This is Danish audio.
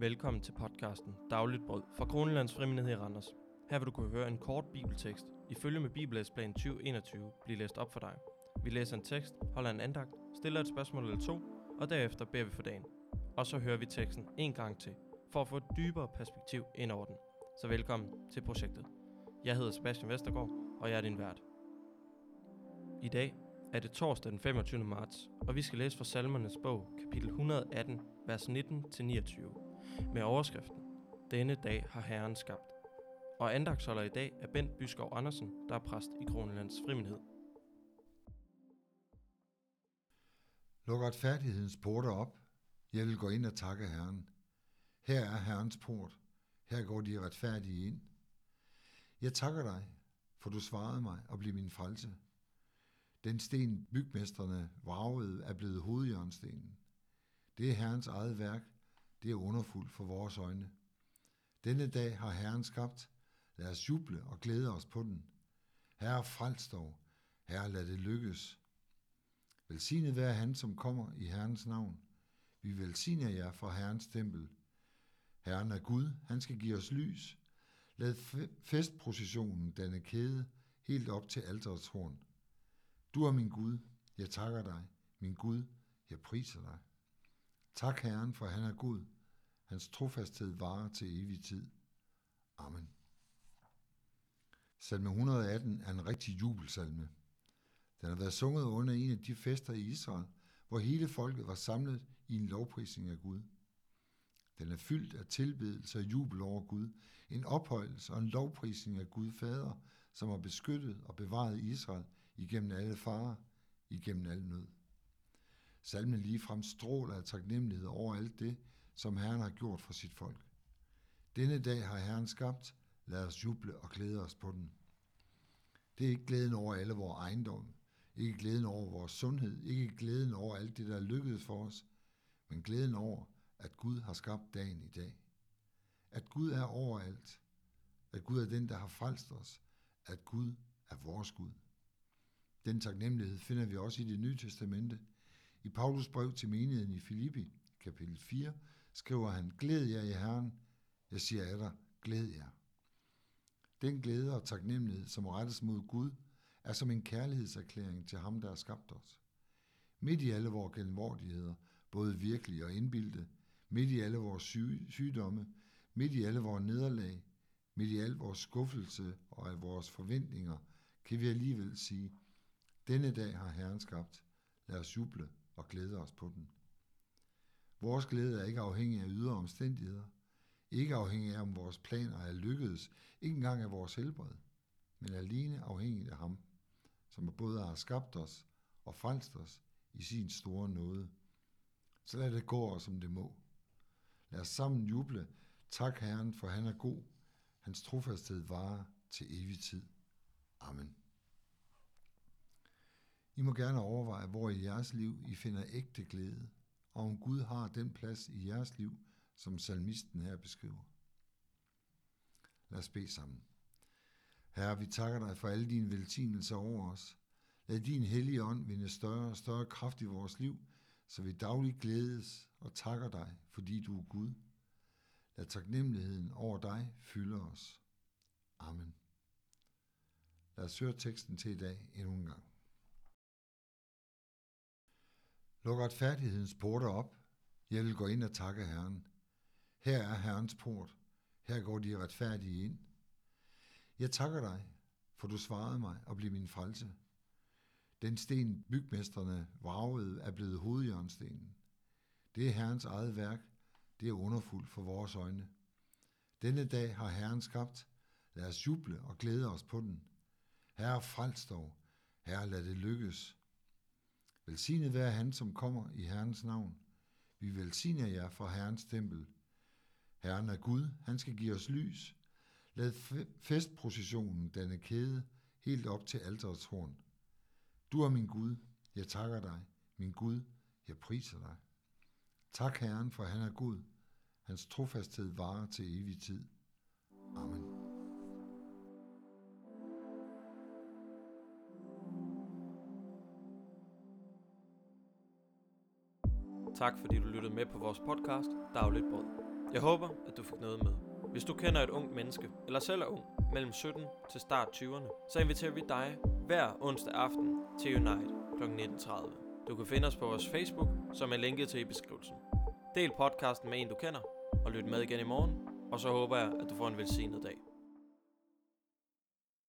Velkommen til podcasten Dagligt Brød fra Kronelands Frimenighed i Randers. Her vil du kunne høre en kort bibeltekst i følge med Bibellæsplan 2021 blive læst op for dig. Vi læser en tekst, holder en andagt, stiller et spørgsmål eller to, og derefter beder vi for dagen. Og så hører vi teksten en gang til, for at få et dybere perspektiv ind over den. Så velkommen til projektet. Jeg hedder Sebastian Vestergaard, og jeg er din vært. I dag er det torsdag den 25. marts, og vi skal læse fra Salmernes bog, kapitel 118, vers 19-29 med overskriften Denne dag har Herren skabt. Og andagsholder i dag er Bent Byskov Andersen, der er præst i Kronelands Frimenhed. Luk retfærdighedens porter op. Jeg vil gå ind og takke Herren. Her er Herrens port. Her går de retfærdige ind. Jeg takker dig, for du svarede mig og blev min frelse. Den sten bygmesterne vragede er blevet hovedjørnstenen. Det er Herrens eget værk, det er underfuldt for vores øjne. Denne dag har Herren skabt. Lad os juble og glæde os på den. Herre, frels dog. Herre, lad det lykkes. Velsignet være han, som kommer i Herrens navn. Vi velsigner jer fra Herrens tempel. Herren er Gud, han skal give os lys. Lad festprocessionen danne kæde helt op til alterets horn. Du er min Gud, jeg takker dig. Min Gud, jeg priser dig. Tak Herren, for han er god. Hans trofasthed varer til evig tid. Amen. Salme 118 er en rigtig jubelsalme. Den har været sunget under en af de fester i Israel, hvor hele folket var samlet i en lovprisning af Gud. Den er fyldt af tilbedelse og jubel over Gud, en ophøjelse og en lovprisning af Gud Fader, som har beskyttet og bevaret Israel igennem alle farer, igennem al nød. Salmen ligefrem stråler af taknemmelighed over alt det, som Herren har gjort for sit folk. Denne dag har Herren skabt, lad os juble og glæde os på den. Det er ikke glæden over alle vores ejendom, ikke glæden over vores sundhed, ikke glæden over alt det, der er lykkedes for os, men glæden over, at Gud har skabt dagen i dag. At Gud er overalt. At Gud er den, der har frelst os. At Gud er vores Gud. Den taknemmelighed finder vi også i det nye testamente, i Paulus brev til menigheden i Filippi, kapitel 4, skriver han, Glæd jer i Herren, jeg siger af dig, glæd jer. Den glæde og taknemmelighed, som rettes mod Gud, er som en kærlighedserklæring til ham, der har skabt os. Midt i alle vores genvordigheder, både virkelige og indbildte, midt i alle vores sygdomme, midt i alle vores nederlag, midt i al vores skuffelse og af vores forventninger, kan vi alligevel sige, denne dag har Herren skabt. Lad os juble og glæde os på den. Vores glæde er ikke afhængig af ydre omstændigheder, ikke afhængig af, om vores planer er lykkedes, ikke engang af vores helbred, men alene afhængig af ham, som både har skabt os og frelst os i sin store nåde. Så lad det gå os, som det må. Lad os sammen juble. Tak Herren, for han er god. Hans trofasthed varer til evig tid. Amen. I må gerne overveje, hvor i jeres liv I finder ægte glæde, og om Gud har den plads i jeres liv, som salmisten her beskriver. Lad os bede sammen. Herre, vi takker dig for alle dine velsignelser over os. Lad din hellige ånd vinde større og større kraft i vores liv, så vi dagligt glædes og takker dig, fordi du er Gud. Lad taknemmeligheden over dig fylde os. Amen. Lad os høre teksten til i dag endnu en gang. Luk retfærdighedens porter op. Jeg vil gå ind og takke Herren. Her er Herrens port. Her går de retfærdige ind. Jeg takker dig, for du svarede mig og blev min frelse. Den sten bygmesterne vragede er blevet hovedjørnstenen. Det er Herrens eget værk. Det er underfuldt for vores øjne. Denne dag har Herren skabt. Lad os juble og glæde os på den. Herre, frels dog. Herre, lad det lykkes. Velsignet være han, som kommer i Herrens navn. Vi velsigner jer fra Herrens tempel. Herren er Gud, han skal give os lys. Lad festprocessionen danne kæde helt op til alterets horn. Du er min Gud, jeg takker dig. Min Gud, jeg priser dig. Tak Herren, for han er Gud. Hans trofasthed varer til evig tid. Amen. Tak fordi du lyttede med på vores podcast Dagligt Brød. Jeg håber, at du fik noget med. Hvis du kender et ungt menneske, eller selv er ung, mellem 17 til start 20'erne, så inviterer vi dig hver onsdag aften til Unite kl. 19.30. Du kan finde os på vores Facebook, som er linket til i beskrivelsen. Del podcasten med en, du kender, og lyt med igen i morgen, og så håber jeg, at du får en velsignet dag.